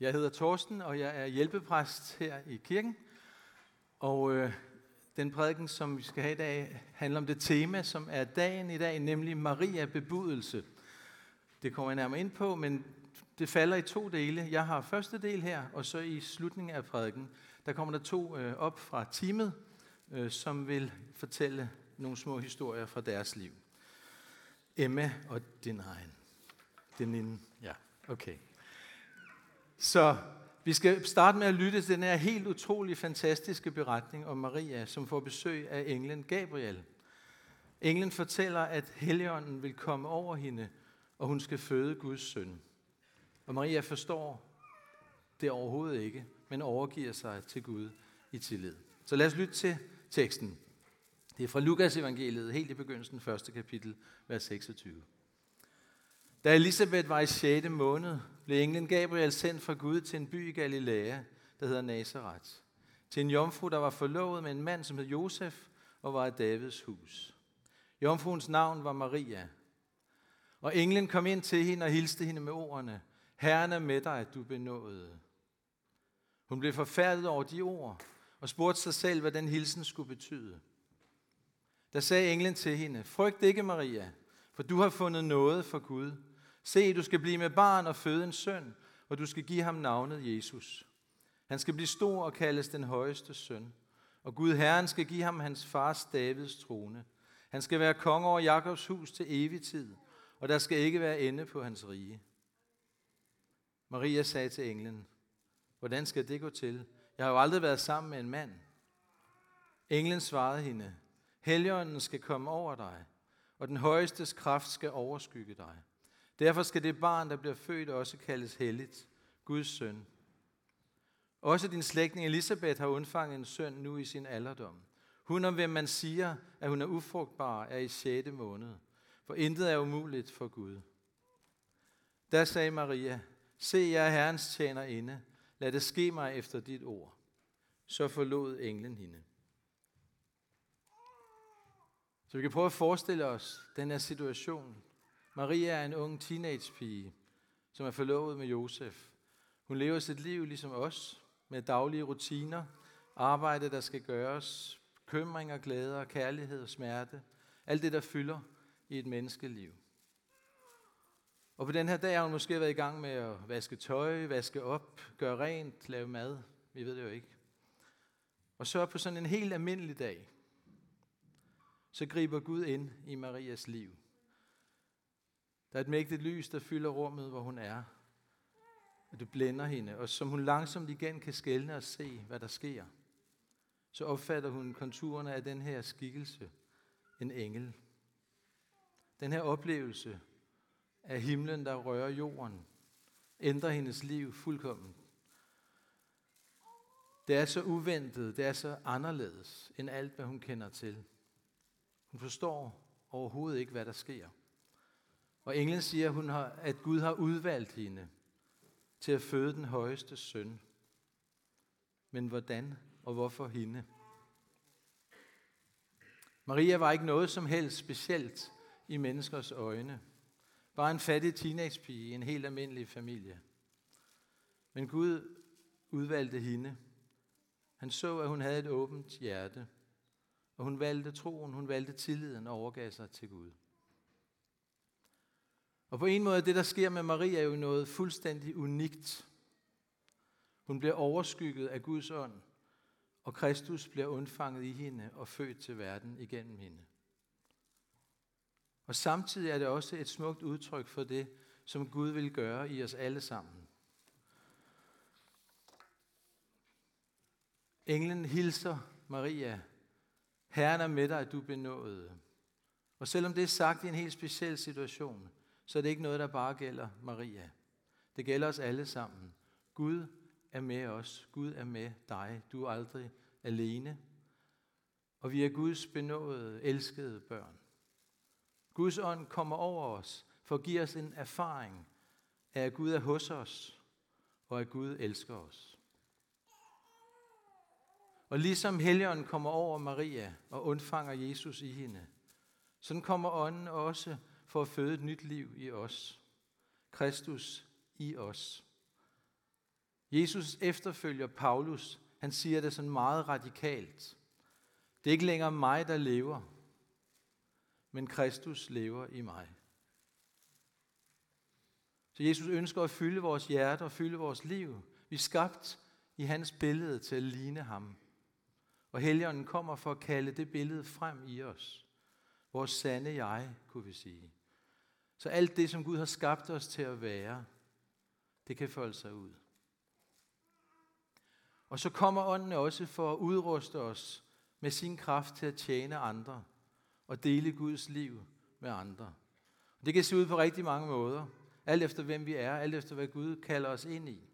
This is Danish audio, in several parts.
Jeg hedder Torsten, og jeg er hjælpepræst her i kirken. Og øh, den prædiken, som vi skal have i dag, handler om det tema, som er dagen i dag, nemlig Maria bebudelse. Det kommer jeg nærmere ind på, men det falder i to dele. Jeg har første del her, og så i slutningen af prædiken, der kommer der to øh, op fra teamet, øh, som vil fortælle nogle små historier fra deres liv. Emma og din egen. Din, ja, okay. Så vi skal starte med at lytte til den her helt utrolig fantastiske beretning om Maria, som får besøg af englen Gabriel. Englen fortæller, at Helligånden vil komme over hende, og hun skal føde Guds søn. Og Maria forstår det overhovedet ikke, men overgiver sig til Gud i tillid. Så lad os lytte til teksten. Det er fra Lukas evangeliet, helt i begyndelsen, første kapitel, vers 26. Da Elisabeth var i 6. måned, blev englen Gabriel sendt fra Gud til en by i Galilea, der hedder Nazareth. Til en jomfru, der var forlovet med en mand, som hed Josef, og var i Davids hus. Jomfruens navn var Maria. Og englen kom ind til hende og hilste hende med ordene, Herren er med dig, at du benåede. Hun blev forfærdet over de ord, og spurgte sig selv, hvad den hilsen skulle betyde. Der sagde englen til hende, Frygt ikke, Maria, for du har fundet noget for Gud. Se, du skal blive med barn og føde en søn, og du skal give ham navnet Jesus. Han skal blive stor og kaldes den højeste søn. Og Gud Herren skal give ham hans fars Davids trone. Han skal være konge over Jakobs hus til evig tid, og der skal ikke være ende på hans rige. Maria sagde til englen, hvordan skal det gå til? Jeg har jo aldrig været sammen med en mand. Englen svarede hende, Helligånden skal komme over dig, og den højestes kraft skal overskygge dig. Derfor skal det barn, der bliver født, også kaldes helligt, Guds søn. Også din slægtning Elisabeth har undfanget en søn nu i sin alderdom. Hun, om hvem man siger, at hun er ufrugtbar, er i 6. måned. For intet er umuligt for Gud. Der sagde Maria, se jeg er Herrens tjener inde. Lad det ske mig efter dit ord. Så forlod englen hende. Så vi kan prøve at forestille os den her situation. Maria er en ung teenagepige, som er forlovet med Josef. Hun lever sit liv ligesom os, med daglige rutiner, arbejde, der skal gøres, bekymringer, glæder, kærlighed og smerte. Alt det, der fylder i et menneskeliv. Og på den her dag har hun måske været i gang med at vaske tøj, vaske op, gøre rent, lave mad. Vi ved det jo ikke. Og så på sådan en helt almindelig dag, så griber Gud ind i Marias liv. Der er et mægtigt lys, der fylder rummet, hvor hun er. Og det blænder hende, og som hun langsomt igen kan skælne og se, hvad der sker, så opfatter hun konturerne af den her skikkelse, en engel. Den her oplevelse af himlen, der rører jorden, ændrer hendes liv fuldkommen. Det er så uventet, det er så anderledes end alt, hvad hun kender til. Hun forstår overhovedet ikke, hvad der sker. Og englen siger, hun har, at Gud har udvalgt hende til at føde den højeste søn. Men hvordan og hvorfor hende? Maria var ikke noget som helst specielt i menneskers øjne. Bare en fattig teenagepige i en helt almindelig familie. Men Gud udvalgte hende. Han så, at hun havde et åbent hjerte. Og hun valgte troen, hun valgte tilliden og overgav sig til Gud. Og på en måde, det der sker med Maria, er jo noget fuldstændig unikt. Hun bliver overskygget af Guds ånd, og Kristus bliver undfanget i hende og født til verden igennem hende. Og samtidig er det også et smukt udtryk for det, som Gud vil gøre i os alle sammen. Englen hilser Maria. Herren er med dig, at du benåede. Og selvom det er sagt i en helt speciel situation, så er det ikke noget, der bare gælder Maria. Det gælder os alle sammen. Gud er med os. Gud er med dig. Du er aldrig alene. Og vi er Guds benåede, elskede børn. Guds ånd kommer over os for at give os en erfaring af, at Gud er hos os, og at Gud elsker os. Og ligesom Helligånden kommer over Maria og undfanger Jesus i hende, sådan kommer ånden også for at føde et nyt liv i os. Kristus i os. Jesus efterfølger Paulus. Han siger det sådan meget radikalt. Det er ikke længere mig, der lever, men Kristus lever i mig. Så Jesus ønsker at fylde vores hjerte og fylde vores liv. Vi er skabt i hans billede til at ligne ham. Og Helligånden kommer for at kalde det billede frem i os. Vores sande jeg, kunne vi sige. Så alt det, som Gud har skabt os til at være, det kan folde sig ud. Og så kommer ånden også for at udruste os med sin kraft til at tjene andre og dele Guds liv med andre. Det kan se ud på rigtig mange måder, alt efter hvem vi er, alt efter hvad Gud kalder os ind i.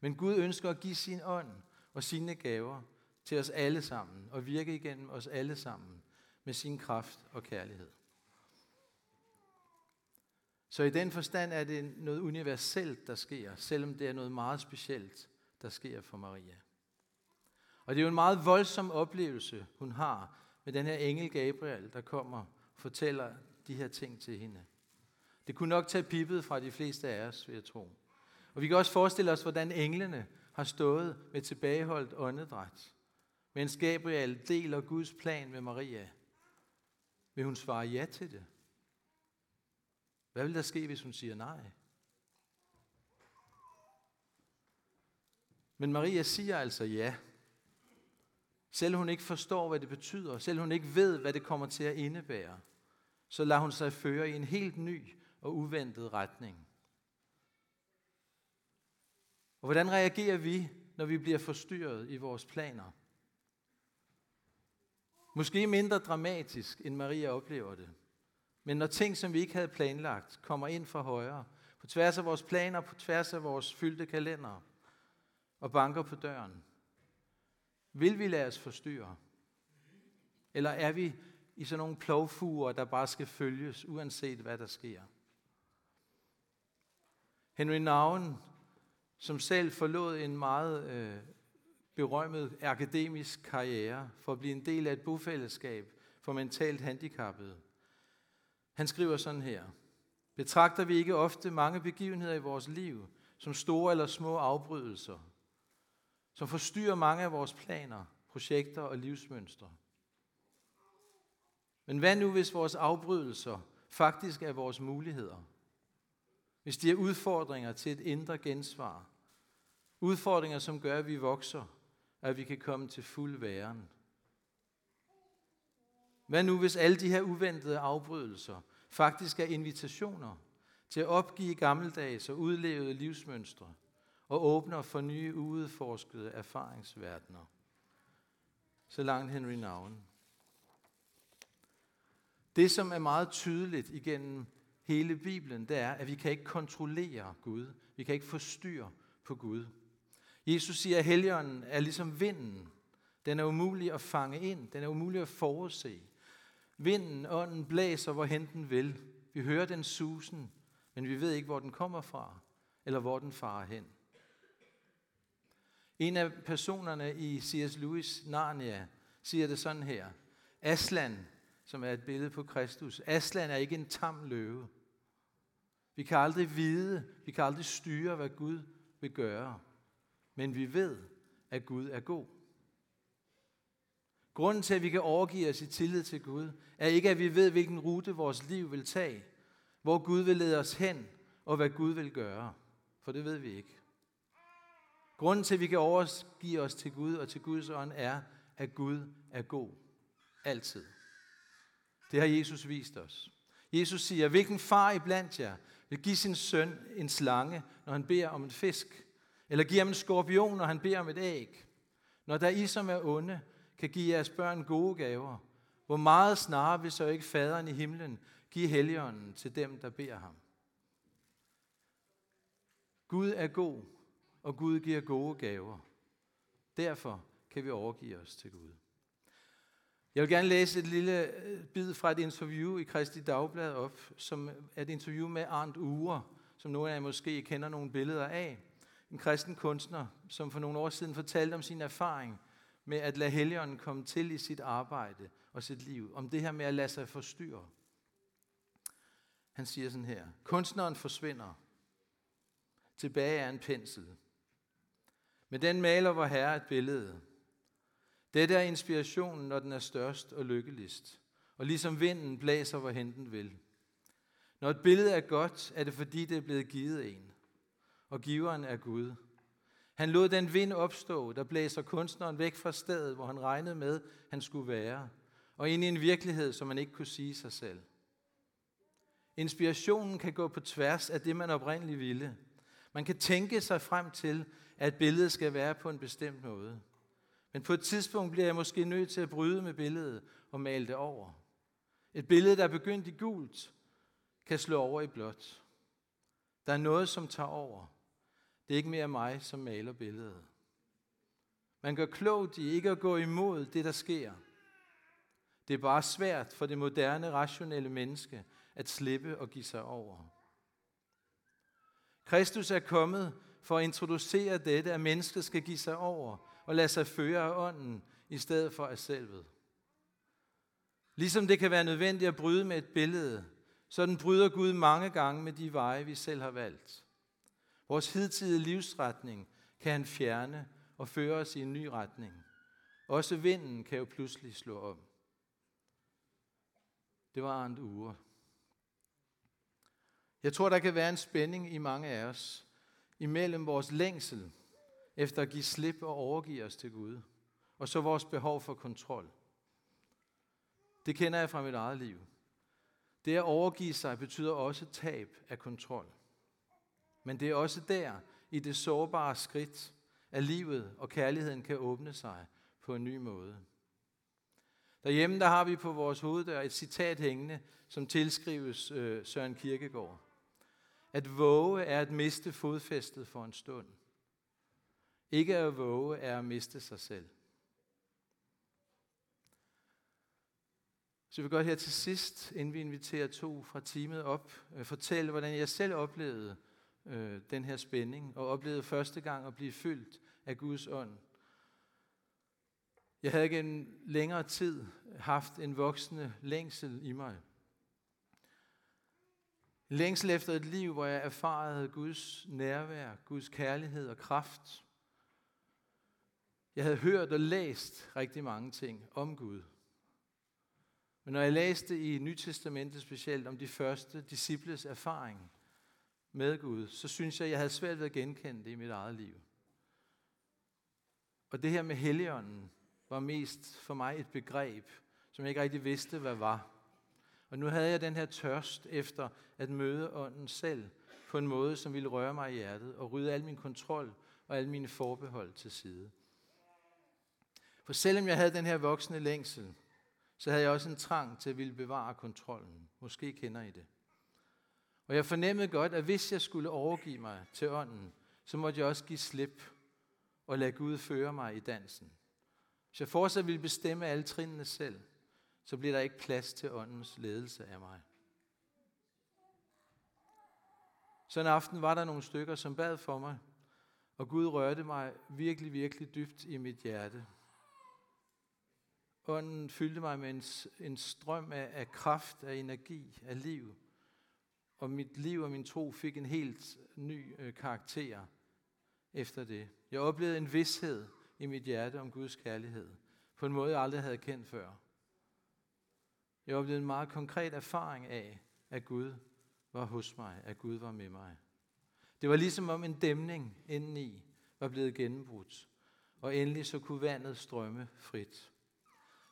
Men Gud ønsker at give sin ånd og sine gaver til os alle sammen og virke igennem os alle sammen med sin kraft og kærlighed. Så i den forstand er det noget universelt, der sker, selvom det er noget meget specielt, der sker for Maria. Og det er jo en meget voldsom oplevelse, hun har med den her engel Gabriel, der kommer og fortæller de her ting til hende. Det kunne nok tage pippet fra de fleste af os, vil jeg tro. Og vi kan også forestille os, hvordan englene har stået med tilbageholdt åndedræt, mens Gabriel deler Guds plan med Maria. Vil hun svare ja til det? Hvad vil der ske, hvis hun siger nej? Men Maria siger altså ja. Selv hun ikke forstår, hvad det betyder, selv hun ikke ved, hvad det kommer til at indebære, så lader hun sig føre i en helt ny og uventet retning. Og hvordan reagerer vi, når vi bliver forstyrret i vores planer? Måske mindre dramatisk, end Maria oplever det. Men når ting, som vi ikke havde planlagt, kommer ind fra højre, på tværs af vores planer, på tværs af vores fyldte kalender, og banker på døren, vil vi lade os forstyrre? Eller er vi i sådan nogle plovfuger, der bare skal følges, uanset hvad der sker? Henry Nouwen, som selv forlod en meget øh, berømmet akademisk karriere for at blive en del af et bofællesskab for mentalt handicappede. Han skriver sådan her. Betragter vi ikke ofte mange begivenheder i vores liv som store eller små afbrydelser, som forstyrrer mange af vores planer, projekter og livsmønstre. Men hvad nu, hvis vores afbrydelser faktisk er vores muligheder? Hvis de er udfordringer til et indre gensvar. Udfordringer, som gør, at vi vokser, og at vi kan komme til fuld væren. Hvad nu, hvis alle de her uventede afbrydelser faktisk er invitationer til at opgive gammeldags og udlevede livsmønstre og åbner for nye uudforskede erfaringsverdener? Så langt Henry Navn. Det, som er meget tydeligt igennem hele Bibelen, det er, at vi kan ikke kontrollere Gud. Vi kan ikke forstyrre på Gud. Jesus siger, at helligånden er ligesom vinden. Den er umulig at fange ind. Den er umulig at forudse. Vinden, ånden blæser, hvorhen den vil. Vi hører den susen, men vi ved ikke, hvor den kommer fra, eller hvor den farer hen. En af personerne i C.S. Lewis Narnia siger det sådan her. Aslan, som er et billede på Kristus. Aslan er ikke en tam løve. Vi kan aldrig vide, vi kan aldrig styre, hvad Gud vil gøre. Men vi ved, at Gud er god. Grunden til, at vi kan overgive os i tillid til Gud, er ikke, at vi ved, hvilken rute vores liv vil tage, hvor Gud vil lede os hen, og hvad Gud vil gøre. For det ved vi ikke. Grunden til, at vi kan overgive os til Gud og til Guds ånd, er, at Gud er god. Altid. Det har Jesus vist os. Jesus siger, hvilken far i blandt jer vil give sin søn en slange, når han beder om en fisk? Eller give ham en skorpion, når han beder om et æg? Når der I, som er onde, kan give jeres børn gode gaver, hvor meget snarere vil så ikke faderen i himlen give helligånden til dem, der beder ham? Gud er god, og Gud giver gode gaver. Derfor kan vi overgive os til Gud. Jeg vil gerne læse et lille øh, bid fra et interview i Kristi Dagblad op, som er et interview med Arndt Ure, som nogle af jer måske kender nogle billeder af. En kristen kunstner, som for nogle år siden fortalte om sin erfaring med at lade Helligånden komme til i sit arbejde og sit liv. Om det her med at lade sig forstyrre. Han siger sådan her. Kunstneren forsvinder. Tilbage er en pensel. Men den maler vor Herre et billede. Dette er inspirationen, når den er størst og lykkeligst. Og ligesom vinden blæser, hvorhen den vil. Når et billede er godt, er det fordi, det er blevet givet en. Og giveren er Gud. Han lod den vind opstå, der blæser kunstneren væk fra stedet, hvor han regnede med, han skulle være, og ind i en virkelighed, som man ikke kunne sige sig selv. Inspirationen kan gå på tværs af det, man oprindeligt ville. Man kan tænke sig frem til, at billedet skal være på en bestemt måde. Men på et tidspunkt bliver jeg måske nødt til at bryde med billedet og male det over. Et billede, der er begyndt i gult, kan slå over i blåt. Der er noget, som tager over. Det er ikke mere mig, som maler billedet. Man gør klogt i ikke at gå imod det, der sker. Det er bare svært for det moderne, rationelle menneske at slippe og give sig over. Kristus er kommet for at introducere dette, at mennesket skal give sig over og lade sig føre af ånden i stedet for af selvet. Ligesom det kan være nødvendigt at bryde med et billede, så den bryder Gud mange gange med de veje, vi selv har valgt. Vores hidtidige livsretning kan han fjerne og føre os i en ny retning. Også vinden kan jo pludselig slå om. Det var en uger. Jeg tror, der kan være en spænding i mange af os imellem vores længsel efter at give slip og overgive os til Gud, og så vores behov for kontrol. Det kender jeg fra mit eget liv. Det at overgive sig betyder også tab af kontrol. Men det er også der, i det sårbare skridt, at livet og kærligheden kan åbne sig på en ny måde. Derhjemme der har vi på vores hoveddør et citat hængende, som tilskrives øh, Søren Kirkegaard. At våge er at miste fodfæstet for en stund. Ikke at våge er at miste sig selv. Så jeg vil godt her til sidst, inden vi inviterer to fra teamet op, øh, fortælle, hvordan jeg selv oplevede øh, den her spænding, og oplevede første gang at blive fyldt af Guds ånd. Jeg havde gennem længere tid haft en voksende længsel i mig. Længsel efter et liv, hvor jeg erfarede Guds nærvær, Guds kærlighed og kraft. Jeg havde hørt og læst rigtig mange ting om Gud. Men når jeg læste i Nytestamentet specielt om de første disciples erfaring med Gud, så synes jeg, jeg havde svært ved at genkende det i mit eget liv. Og det her med Helligånden var mest for mig et begreb, som jeg ikke rigtig vidste, hvad var. Og nu havde jeg den her tørst efter at møde ånden selv på en måde, som ville røre mig i hjertet og rydde al min kontrol og alle mine forbehold til side. For selvom jeg havde den her voksne længsel, så havde jeg også en trang til at ville bevare kontrollen. Måske kender I det. Og jeg fornemmede godt, at hvis jeg skulle overgive mig til ånden, så måtte jeg også give slip og lade Gud føre mig i dansen. Hvis jeg fortsat ville bestemme alle trinene selv, så bliver der ikke plads til åndens ledelse af mig. Så en aften var der nogle stykker, som bad for mig, og Gud rørte mig virkelig, virkelig dybt i mit hjerte. Ånden fyldte mig med en, en strøm af, af kraft, af energi, af liv. Og mit liv og min tro fik en helt ny øh, karakter efter det. Jeg oplevede en vidshed i mit hjerte om Guds kærlighed, på en måde, jeg aldrig havde kendt før. Jeg oplevede en meget konkret erfaring af, at Gud var hos mig, at Gud var med mig. Det var ligesom om en dæmning indeni var blevet gennembrudt, og endelig så kunne vandet strømme frit.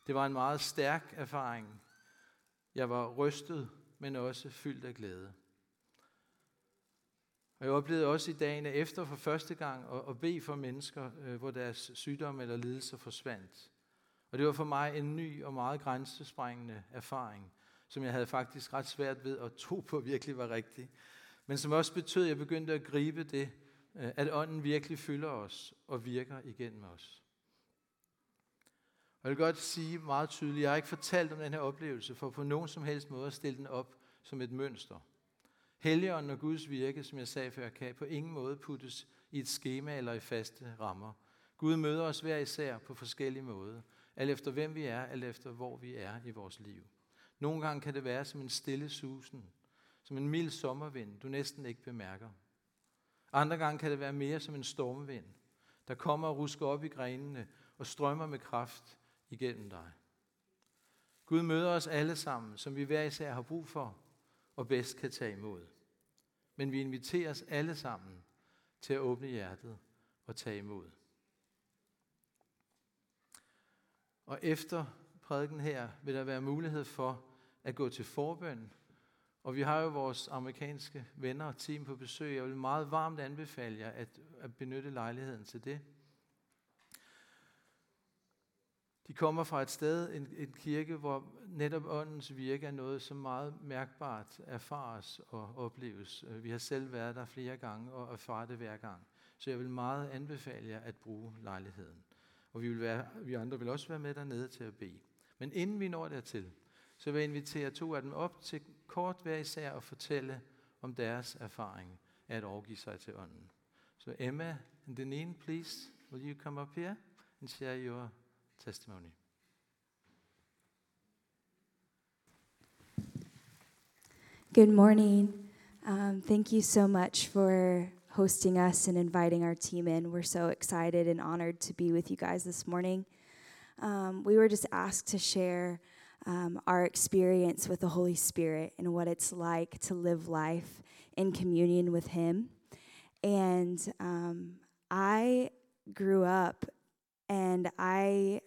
Det var en meget stærk erfaring. Jeg var rystet, men også fyldt af glæde. Og jeg oplevede også i dagene efter for første gang at, at bede for mennesker, øh, hvor deres sygdom eller lidelse forsvandt. Og det var for mig en ny og meget grænsesprængende erfaring, som jeg havde faktisk ret svært ved at tro på virkelig var rigtig. Men som også betød, at jeg begyndte at gribe det, øh, at ånden virkelig fylder os og virker igennem os. Jeg vil godt sige meget tydeligt, jeg har ikke fortalt om den her oplevelse, for på nogen som helst måde at stille den op som et mønster. Helligånden og Guds virke, som jeg sagde før, kan på ingen måde puttes i et schema eller i faste rammer. Gud møder os hver især på forskellige måder, alt efter hvem vi er, alt efter hvor vi er i vores liv. Nogle gange kan det være som en stille susen, som en mild sommervind, du næsten ikke bemærker. Andre gange kan det være mere som en stormvind, der kommer og rusker op i grenene og strømmer med kraft igennem dig. Gud møder os alle sammen, som vi hver især har brug for og bedst kan tage imod. Men vi inviterer os alle sammen til at åbne hjertet og tage imod. Og efter prædiken her vil der være mulighed for at gå til forbøn. Og vi har jo vores amerikanske venner og team på besøg. Jeg vil meget varmt anbefale jer at, at benytte lejligheden til det. De kommer fra et sted, en, en kirke, hvor netop åndens virke er noget, som meget mærkbart erfares og opleves. Øh, vi har selv været der flere gange og erfaret det hver gang. Så jeg vil meget anbefale jer at bruge lejligheden. Og vi, vil være, vi andre vil også være med dernede til at bede. Men inden vi når dertil, så vil jeg invitere to af dem op til kort hver især at fortælle om deres erfaring af at overgive sig til ånden. Så Emma and Deneen, please, will you come up here and share your testimony? Good morning. Um, thank you so much for hosting us and inviting our team in. We're so excited and honored to be with you guys this morning. Um, we were just asked to share um, our experience with the Holy Spirit and what it's like to live life in communion with Him. And um, I grew up and I,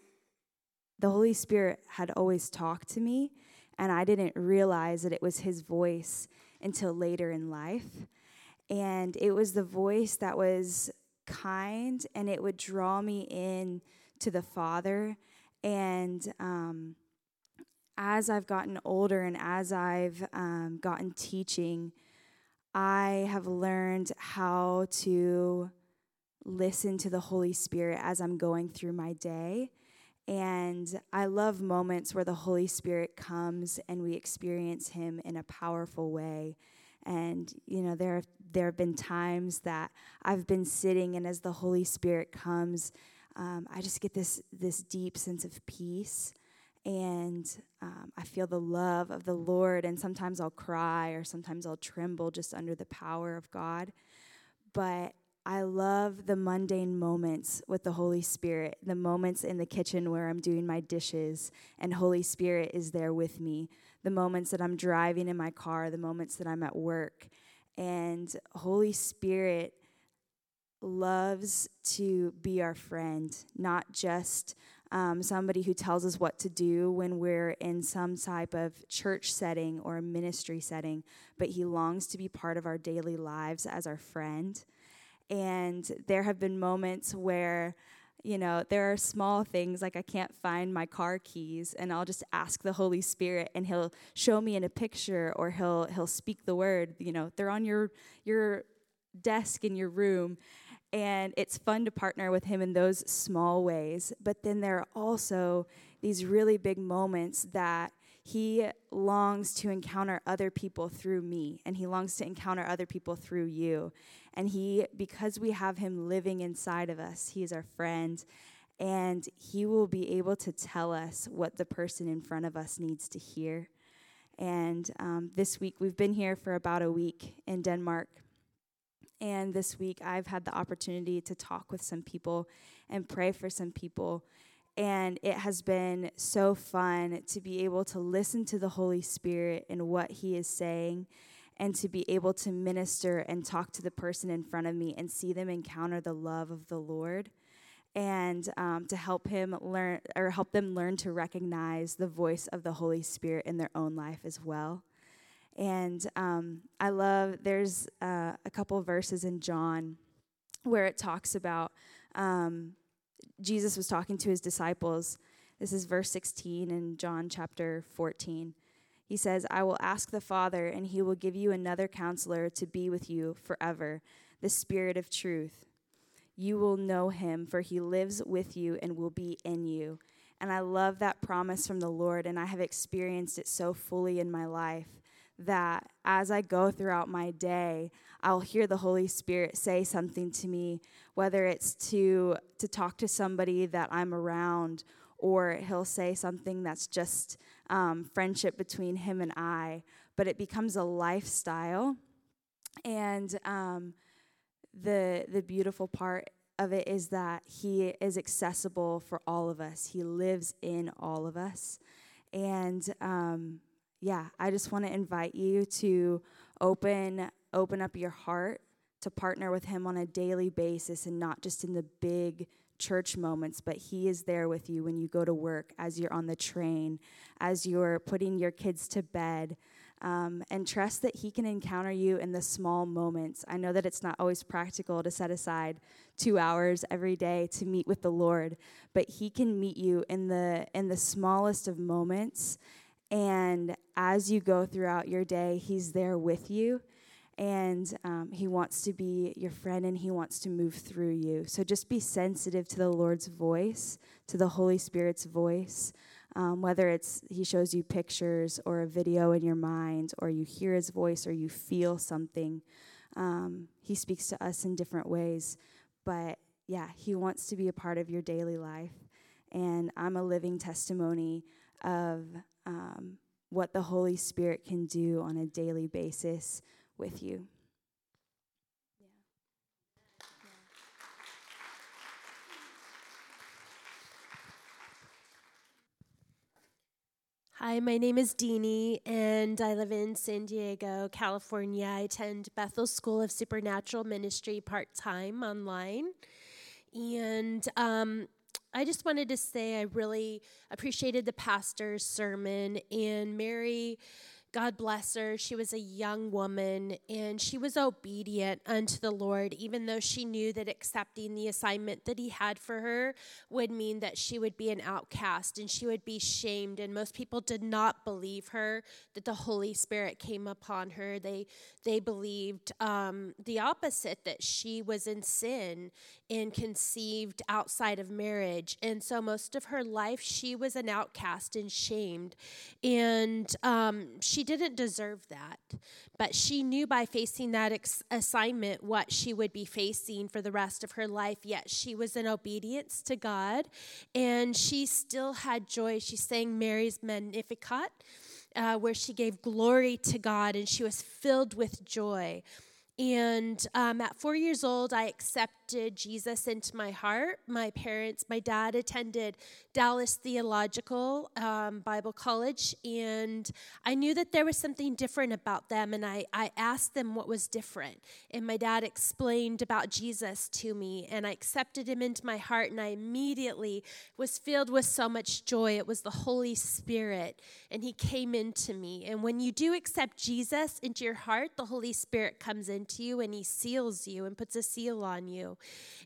the Holy Spirit had always talked to me, and I didn't realize that it was His voice until later in life. And it was the voice that was kind and it would draw me in to the Father. And um, as I've gotten older and as I've um, gotten teaching, I have learned how to listen to the Holy Spirit as I'm going through my day. And I love moments where the Holy Spirit comes and we experience Him in a powerful way. And, you know, there, there have been times that I've been sitting, and as the Holy Spirit comes, um, I just get this, this deep sense of peace. And um, I feel the love of the Lord, and sometimes I'll cry or sometimes I'll tremble just under the power of God. But I love the mundane moments with the Holy Spirit, the moments in the kitchen where I'm doing my dishes and Holy Spirit is there with me, the moments that I'm driving in my car, the moments that I'm at work. And Holy Spirit loves to be our friend, not just um, somebody who tells us what to do when we're in some type of church setting or a ministry setting, but He longs to be part of our daily lives as our friend. And there have been moments where you know, there are small things like I can't find my car keys and I'll just ask the Holy Spirit and he'll show me in a picture or he'll he'll speak the word, you know, they're on your your desk in your room and it's fun to partner with him in those small ways. But then there are also these really big moments that he longs to encounter other people through me and he longs to encounter other people through you. And he because we have him living inside of us he is our friend and he will be able to tell us what the person in front of us needs to hear. And um, this week we've been here for about a week in denmark. And this week i've had the opportunity to talk with some people and pray for some people and it has been so fun to be able to listen to the Holy Spirit and what He is saying, and to be able to minister and talk to the person in front of me and see them encounter the love of the Lord. And um, to help him learn or help them learn to recognize the voice of the Holy Spirit in their own life as well. And um, I love, there's uh, a couple verses in John where it talks about um, Jesus was talking to his disciples. This is verse 16 in John chapter 14. He says, I will ask the Father, and he will give you another counselor to be with you forever, the Spirit of truth. You will know him, for he lives with you and will be in you. And I love that promise from the Lord, and I have experienced it so fully in my life that as I go throughout my day, I'll hear the Holy Spirit say something to me, whether it's to to talk to somebody that I'm around, or He'll say something that's just um, friendship between Him and I. But it becomes a lifestyle, and um, the the beautiful part of it is that He is accessible for all of us, He lives in all of us. And um, yeah, I just want to invite you to open open up your heart to partner with him on a daily basis and not just in the big church moments, but He is there with you when you go to work, as you're on the train, as you're putting your kids to bed. Um, and trust that He can encounter you in the small moments. I know that it's not always practical to set aside two hours every day to meet with the Lord, but He can meet you in the in the smallest of moments. And as you go throughout your day, He's there with you and um, He wants to be your friend and He wants to move through you. So just be sensitive to the Lord's voice, to the Holy Spirit's voice. Um, whether it's He shows you pictures or a video in your mind, or you hear His voice, or you feel something, um, He speaks to us in different ways. But yeah, He wants to be a part of your daily life. And I'm a living testimony of um, what the Holy Spirit can do on a daily basis with you. Hi, my name is Deanie, and I live in San Diego, California. I attend Bethel School of Supernatural Ministry part time online. And um, I just wanted to say I really appreciated the pastor's sermon, and Mary God bless her. She was a young woman and she was obedient unto the Lord, even though she knew that accepting the assignment that He had for her would mean that she would be an outcast and she would be shamed. And most people did not believe her that the Holy Spirit came upon her. They they believed um, the opposite that she was in sin and conceived outside of marriage. And so most of her life she was an outcast and shamed. And um, she didn't deserve that, but she knew by facing that ex- assignment what she would be facing for the rest of her life. Yet she was in obedience to God, and she still had joy. She sang Mary's Magnificat, uh, where she gave glory to God, and she was filled with joy. And um, at four years old, I accepted Jesus into my heart. My parents, my dad attended Dallas Theological um, Bible College, and I knew that there was something different about them. And I, I asked them what was different. And my dad explained about Jesus to me, and I accepted him into my heart, and I immediately was filled with so much joy. It was the Holy Spirit, and he came into me. And when you do accept Jesus into your heart, the Holy Spirit comes into into you and He seals you and puts a seal on you.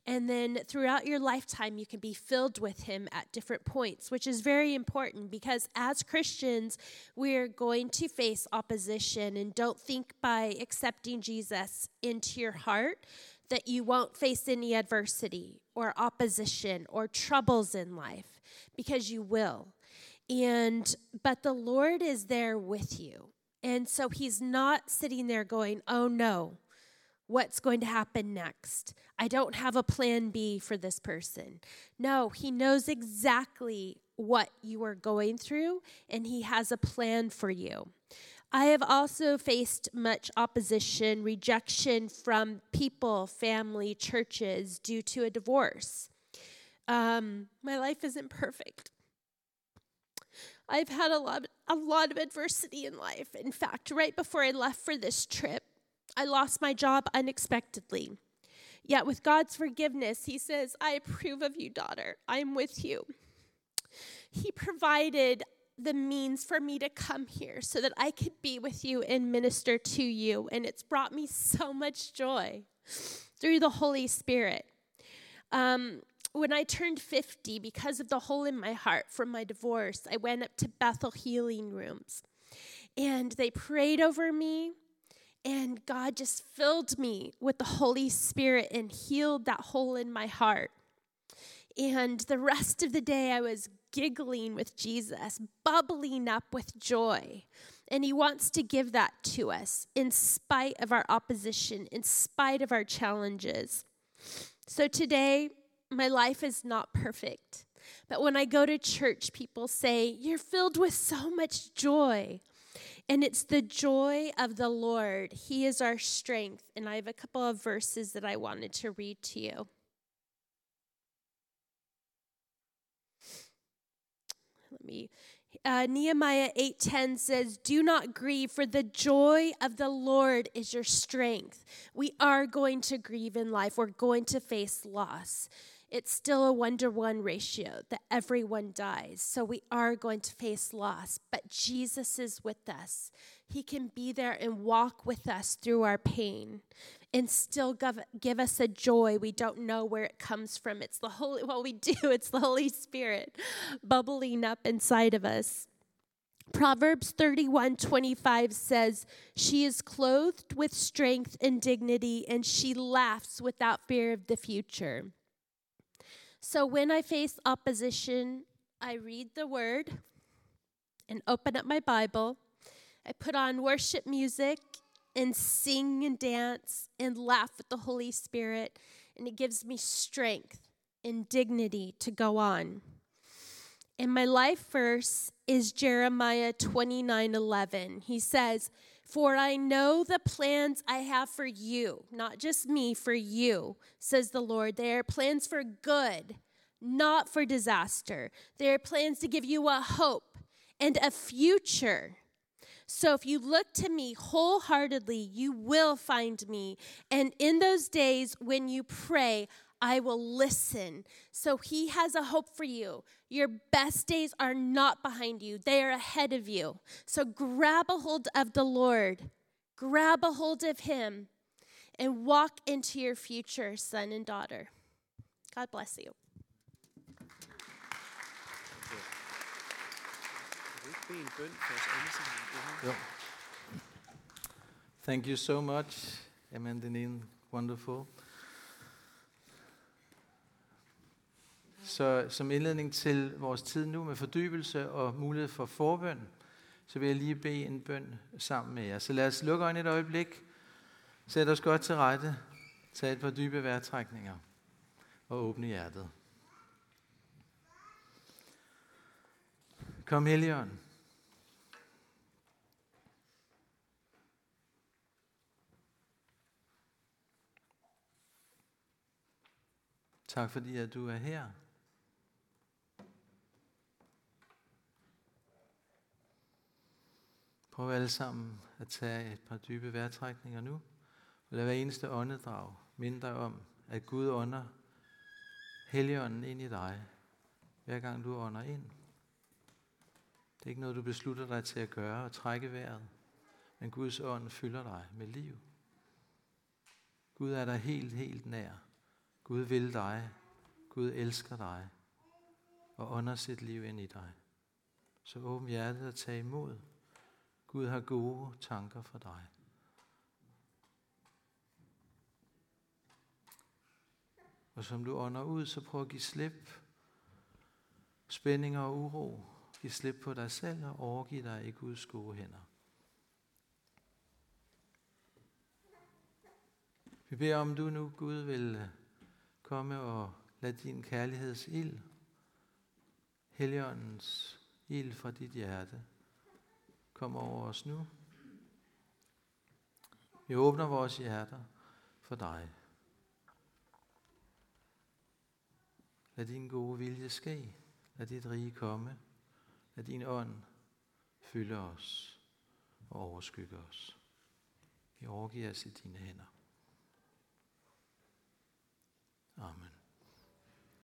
And then throughout your lifetime, you can be filled with Him at different points, which is very important because as Christians, we're going to face opposition. And don't think by accepting Jesus into your heart that you won't face any adversity or opposition or troubles in life because you will. And but the Lord is there with you. And so he's not sitting there going, "Oh no, what's going to happen next. I don't have a plan B for this person. No, he knows exactly what you are going through and he has a plan for you. I have also faced much opposition, rejection from people, family, churches due to a divorce. Um, my life isn't perfect. I've had a lot, a lot of adversity in life. In fact, right before I left for this trip, I lost my job unexpectedly. Yet, with God's forgiveness, He says, I approve of you, daughter. I am with you. He provided the means for me to come here so that I could be with you and minister to you. And it's brought me so much joy through the Holy Spirit. Um, when I turned 50, because of the hole in my heart from my divorce, I went up to Bethel Healing Rooms. And they prayed over me. And God just filled me with the Holy Spirit and healed that hole in my heart. And the rest of the day, I was giggling with Jesus, bubbling up with joy. And He wants to give that to us in spite of our opposition, in spite of our challenges. So today, my life is not perfect. But when I go to church, people say, You're filled with so much joy. And it's the joy of the Lord. He is our strength. And I have a couple of verses that I wanted to read to you. Let me uh, Nehemiah 8:10 says, "Do not grieve, for the joy of the Lord is your strength." We are going to grieve in life. We're going to face loss. It's still a one to one ratio that everyone dies. So we are going to face loss, but Jesus is with us. He can be there and walk with us through our pain and still give, give us a joy we don't know where it comes from. It's the Holy, what we do, it's the Holy Spirit bubbling up inside of us. Proverbs 31 25 says, She is clothed with strength and dignity, and she laughs without fear of the future. So when I face opposition, I read the word and open up my Bible. I put on worship music and sing and dance and laugh with the Holy Spirit, and it gives me strength and dignity to go on. And my life verse is Jeremiah 29 11. He says, For I know the plans I have for you, not just me, for you, says the Lord. They are plans for good, not for disaster. They are plans to give you a hope and a future. So if you look to me wholeheartedly, you will find me. And in those days when you pray, I will listen. So he has a hope for you. Your best days are not behind you, they are ahead of you. So grab a hold of the Lord, grab a hold of him, and walk into your future, son and daughter. God bless you. Thank you so much, Amandine. Wonderful. Så som indledning til vores tid nu med fordybelse og mulighed for forbøn, så vil jeg lige bede en bøn sammen med jer. Så lad os lukke øjnene et øjeblik, sæt os godt til rette, tag et par dybe vejrtrækninger og åbne hjertet. Kom Helligånd. Tak fordi at du er her. Prøv alle sammen at tage et par dybe vejrtrækninger nu. Og lad hver eneste åndedrag minde dig om, at Gud ånder Helligånden ind i dig, hver gang du ånder ind. Det er ikke noget, du beslutter dig til at gøre og trække vejret, men Guds ånd fylder dig med liv. Gud er der helt, helt nær. Gud vil dig. Gud elsker dig og ånder sit liv ind i dig. Så åbn hjertet og tag imod. Gud har gode tanker for dig. Og som du ånder ud, så prøv at give slip. Spændinger og uro. Giv slip på dig selv og overgiv dig i Guds gode hænder. Vi beder om, du nu, Gud, vil komme og lad din kærligheds ild, Helligåndens ild fra dit hjerte, kommer over os nu. Vi åbner vores hjerter for dig. Lad din gode vilje ske. Lad dit rige komme. Lad din ånd fylde os og overskygge os. Vi overgiver os i dine hænder. Amen.